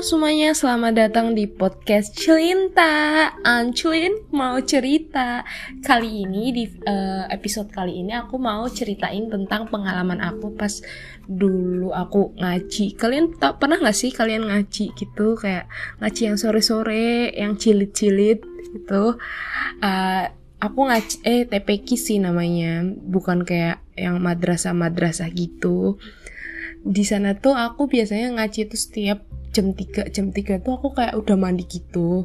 semuanya, selamat datang di podcast Celinta. Anculin mau cerita. Kali ini, di uh, episode kali ini aku mau ceritain tentang pengalaman aku pas dulu aku ngaji. Kalian tak pernah gak sih kalian ngaji gitu? Kayak ngaji yang sore-sore, yang cilit-cilit gitu. Uh, Aku ngaji, eh TPK sih namanya. Bukan kayak yang madrasah-madrasah gitu. Di sana tuh aku biasanya ngaji itu setiap jam 3 jam 3 tuh aku kayak udah mandi gitu.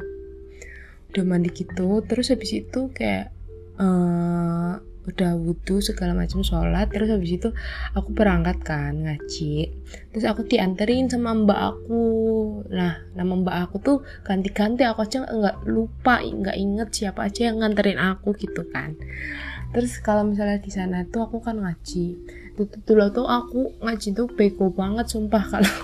Udah mandi gitu terus habis itu kayak uh, udah wudhu segala macam sholat terus habis itu aku berangkat kan ngaji. Terus aku dianterin sama mbak aku. Nah nama mbak aku tuh ganti-ganti aku aja nggak lupa nggak inget siapa aja yang nganterin aku gitu kan. Terus kalau misalnya di sana tuh aku kan ngaji dulu. Tuh aku ngaji tuh bego banget sumpah. Kalau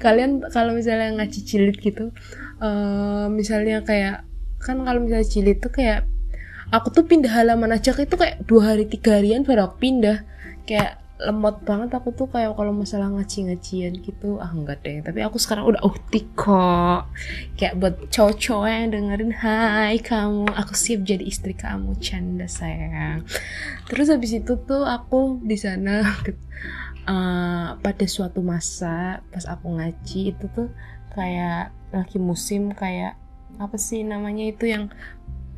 kalian kalau misalnya ngaji jilid gitu uh, misalnya kayak kan kalau misalnya jilid tuh kayak aku tuh pindah halaman aja itu kayak dua hari tiga harian baru aku pindah. Kayak lemot banget aku tuh kayak kalau masalah ngaji-ngajian gitu ah enggak deh. Tapi aku sekarang udah ukti kok. Kayak buat cowok-cowok yang dengerin hai kamu aku siap jadi istri kamu canda sayang. Terus habis itu tuh aku di sana uh, pada suatu masa pas aku ngaji itu tuh kayak lagi musim kayak apa sih namanya itu yang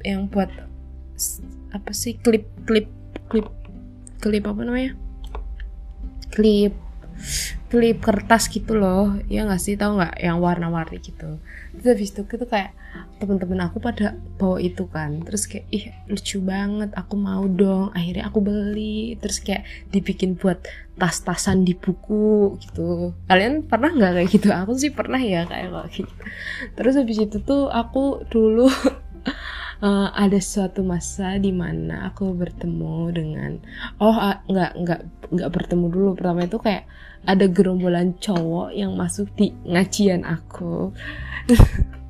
yang buat apa sih klip klip klip klip apa namanya klip klip kertas gitu loh. Ya nggak sih? Tahu nggak yang warna-warni gitu? Terus habis itu gitu kayak temen-temen aku pada bawa itu kan. Terus kayak ih lucu banget aku mau dong. Akhirnya aku beli. Terus kayak dibikin buat tas-tasan di buku gitu. Kalian pernah nggak kayak gitu? Aku sih pernah ya kayak gitu. Terus habis itu tuh aku dulu uh, ada suatu masa di mana aku bertemu dengan oh uh, nggak nggak nggak bertemu dulu. Pertama itu kayak ada gerombolan cowok yang masuk di ngajian aku.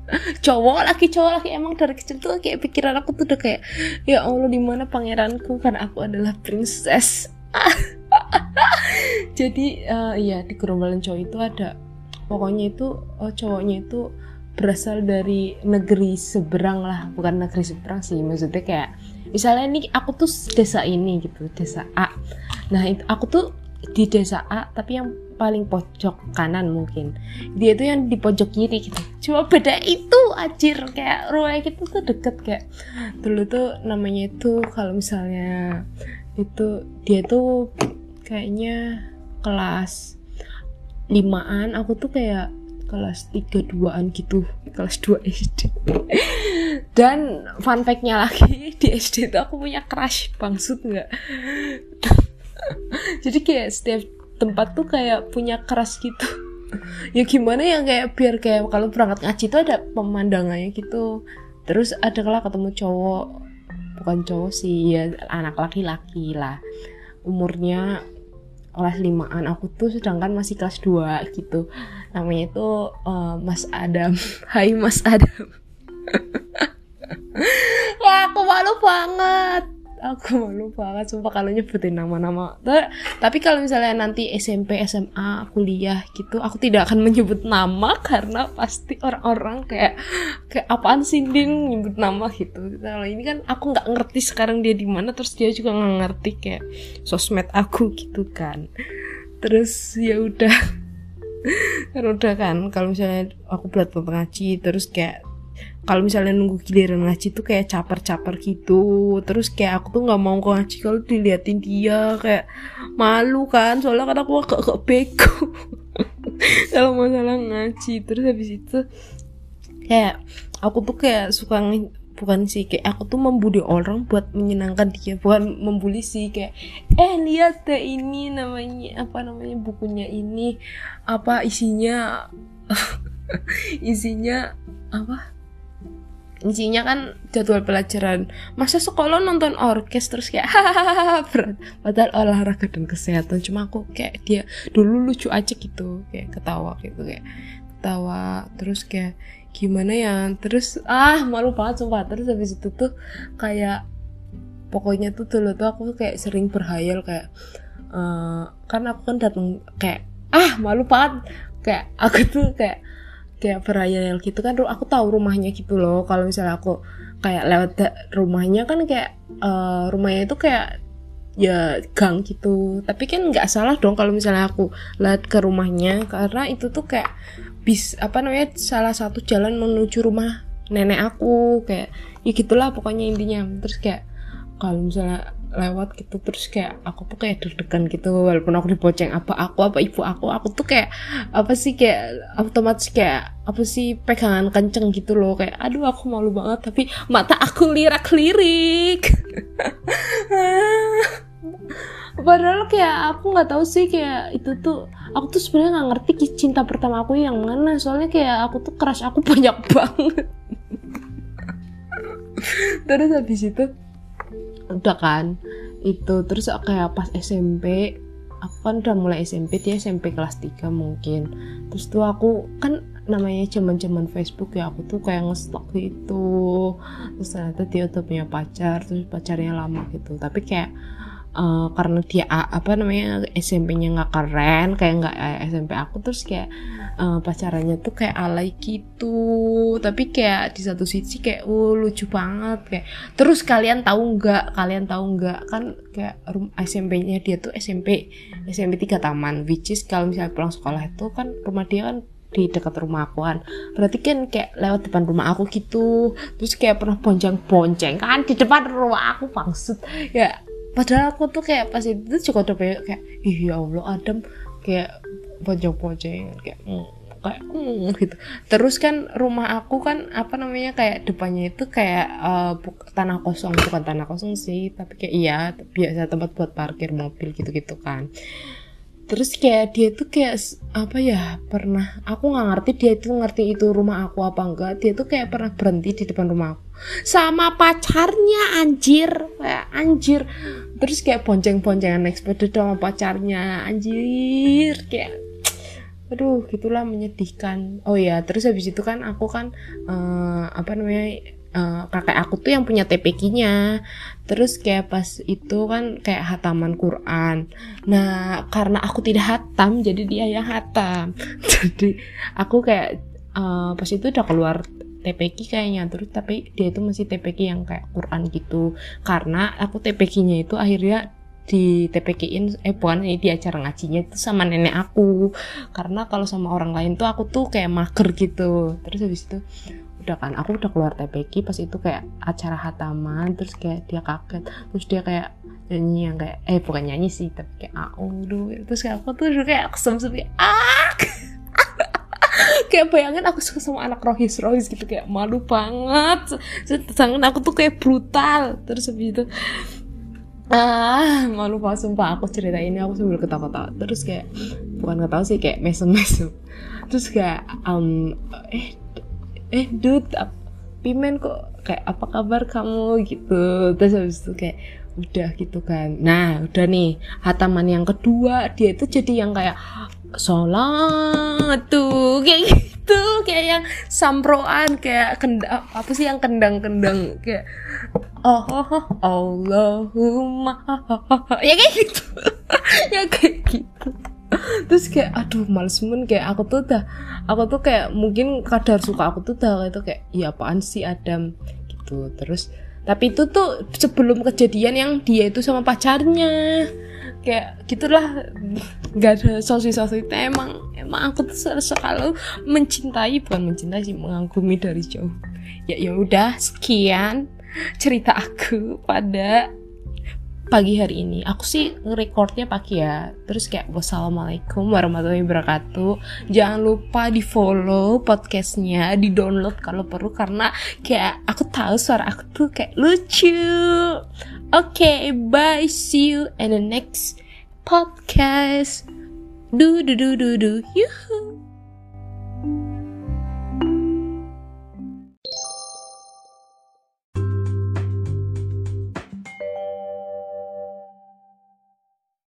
Cowok laki cowok laki emang dari kecil tuh kayak pikiran aku tuh udah kayak ya allah di mana pangeranku? Karena aku adalah princess. Jadi uh, ya di gerombolan cowok itu ada pokoknya itu oh cowoknya itu berasal dari negeri seberang lah. Bukan negeri seberang sih maksudnya kayak misalnya ini aku tuh desa ini gitu desa A. Nah itu aku tuh di desa A tapi yang paling pojok kanan mungkin. Dia itu yang di pojok kiri gitu. Cuma beda itu ajir kayak rumah gitu tuh deket kayak dulu tuh namanya itu kalau misalnya itu dia tuh kayaknya kelas limaan aku tuh kayak kelas 3 2an gitu kelas 2 SD dan fun fact-nya lagi di SD itu aku punya crush bangsut nggak? Jadi kayak setiap tempat tuh kayak punya crush gitu. Ya gimana ya kayak biar kayak kalau berangkat ngaji tuh ada pemandangannya gitu. Terus ada kalau ketemu cowok bukan cowok sih ya anak laki-laki lah. Umurnya kelas limaan. Aku tuh sedangkan masih kelas 2 gitu. Namanya itu uh, Mas Adam. Hai Mas Adam. Wah aku malu banget aku malu banget sumpah kalau nyebutin nama-nama. Tapi kalau misalnya nanti SMP SMA kuliah gitu aku tidak akan menyebut nama karena pasti orang-orang kayak kayak apaan sih din nyebut nama gitu. Kalau ini kan aku nggak ngerti sekarang dia di mana terus dia juga nggak ngerti kayak sosmed aku gitu kan. Terus ya udah. Kan udah kan kalau misalnya aku berat ngaji terus kayak kalau misalnya nunggu giliran ngaji tuh kayak caper-caper gitu. Terus kayak aku tuh nggak mau ngaji kalau diliatin dia kayak malu kan. Soalnya kan aku agak agak bego. Kalau masalah ngaji. Terus habis itu kayak aku tuh kayak suka bukan sih kayak aku tuh membuli orang buat menyenangkan dia bukan membuli sih. Kayak eh lihat deh ini namanya apa namanya bukunya ini apa isinya isinya apa isinya kan jadwal pelajaran. Masa sekolah nonton orkes terus kayak hahaha berat. Padahal olahraga dan kesehatan. Cuma aku kayak dia dulu lucu aja gitu kayak ketawa gitu kayak ketawa terus kayak gimana ya? Terus ah malu banget sumpah. Terus habis itu tuh kayak pokoknya tuh dulu tuh aku kayak sering berhayal kayak uh, kan aku kan datang kayak ah malu banget. Kayak aku tuh kayak kayak perayaan gitu kan aku tahu rumahnya gitu loh. Kalau misalnya aku kayak lewat rumahnya kan kayak uh, rumahnya itu kayak ya gang gitu. Tapi kan nggak salah dong kalau misalnya aku lihat ke rumahnya karena itu tuh kayak bis apa namanya salah satu jalan menuju rumah nenek aku. Kayak ya gitulah pokoknya intinya. Terus kayak kalau misalnya lewat gitu. Terus kayak aku tuh kayak deg-degan gitu walaupun aku diboceng apa aku apa ibu aku aku tuh kayak apa sih kayak otomatis kayak apa sih pegangan kenceng gitu loh. Kayak aduh aku malu banget tapi mata aku lirak-lirik. Padahal kayak aku nggak tahu sih kayak itu tuh aku tuh sebenarnya nggak ngerti cinta pertama aku yang mana. Soalnya kayak aku tuh keras aku banyak banget. Terus habis itu udah kan? Itu terus kayak pas SMP aku kan udah mulai SMP dia SMP kelas 3 mungkin. Terus tuh aku kan namanya zaman-zaman Facebook ya aku tuh kayak ngestok gitu. Terus ternyata dia udah punya pacar terus pacarnya lama gitu. Tapi kayak uh, karena dia apa namanya SMP-nya nggak keren kayak nggak eh, SMP aku terus kayak uh, pacarannya tuh kayak alay gitu. Tapi kayak di satu sisi kayak uh lucu banget kayak terus kalian tahu nggak kalian tahu nggak? Kan kayak SMP-nya dia tuh SMP SMP tiga taman which is kalau misalnya pulang sekolah itu kan rumah dia kan di dekat rumah aku kan berarti kan kayak lewat depan rumah aku gitu. Terus kayak pernah bonceng-bonceng kan di depan rumah aku maksud ya padahal aku tuh kayak pas itu juga udah kayak ih ya Allah Adam kayak pojok-pojok kayak mm, kayak mm, gitu. Terus kan rumah aku kan apa namanya kayak depannya itu kayak uh, tanah kosong. Bukan tanah kosong sih tapi kayak iya biasa tempat buat parkir mobil gitu-gitu kan. Terus kayak dia tuh kayak apa ya pernah aku nggak ngerti dia itu ngerti itu rumah aku apa enggak. Dia tuh kayak pernah berhenti di depan rumah aku sama pacarnya anjir. Kayak anjir. Terus kayak bonceng-boncengan naik sepeda sama pacarnya anjir. Kayak aduh gitulah menyedihkan. Oh ya terus habis itu kan aku kan uh, apa namanya uh, kakek aku tuh yang punya TPK-nya terus kayak pas itu kan kayak hataman Quran. Nah karena aku tidak hatam jadi dia yang hatam. Jadi aku kayak uh, pas itu udah keluar TPK kayaknya terus tapi dia itu masih TPK yang kayak Quran gitu. Karena aku TPK-nya itu akhirnya di TPK-in eh bukan ini di acara ngajinya itu sama nenek aku. Karena kalau sama orang lain tuh aku tuh kayak mager gitu. Terus habis itu udah kan aku udah keluar TPK pas itu kayak acara hataman terus kayak dia kaget. Terus dia kayak nyanyi yang kayak eh bukan nyanyi sih tapi kayak audu terus kayak aku tuh kayak kesem kayak ah kayak bayangin aku suka sama anak rohis rohis gitu kayak malu banget. Sangat aku tuh kayak brutal. Terus habis itu ah malu banget sumpah. Aku cerita ini aku sambil ketawa-ketawa. Terus kayak bukan ketawa sih kayak mesem-mesem. Terus kayak um, eh eh dude pimen kok kayak apa kabar kamu? Gitu. Terus habis itu kayak udah gitu kan. Nah udah nih hataman yang kedua dia itu jadi yang kayak sholat tuh kayak gitu kayak yang samproan kayak kendang apa sih yang kendang-kendang kayak oh, oh, oh Allahumma ya kayak gitu. Ya kayak gitu. Terus kayak aduh males men kayak aku tuh udah aku tuh kayak mungkin kadar suka aku tuh udah itu kayak ya apaan sih Adam? Gitu terus tapi itu tuh sebelum kejadian yang dia itu sama pacarnya kayak gitulah. Nggak ada sosi-sosi. Emang emang aku tuh selalu mencintai bukan mencintai sih mengagumi dari jauh. Ya ya udah sekian cerita aku pada pagi hari ini. Aku sih recordnya pagi ya. Terus kayak wassalamualaikum warahmatullahi wabarakatuh. Jangan lupa di follow podcastnya di download kalau perlu. Karena kayak aku tahu suara aku tuh kayak lucu okay, bye see you in the next podcast. Do do do do do yuhu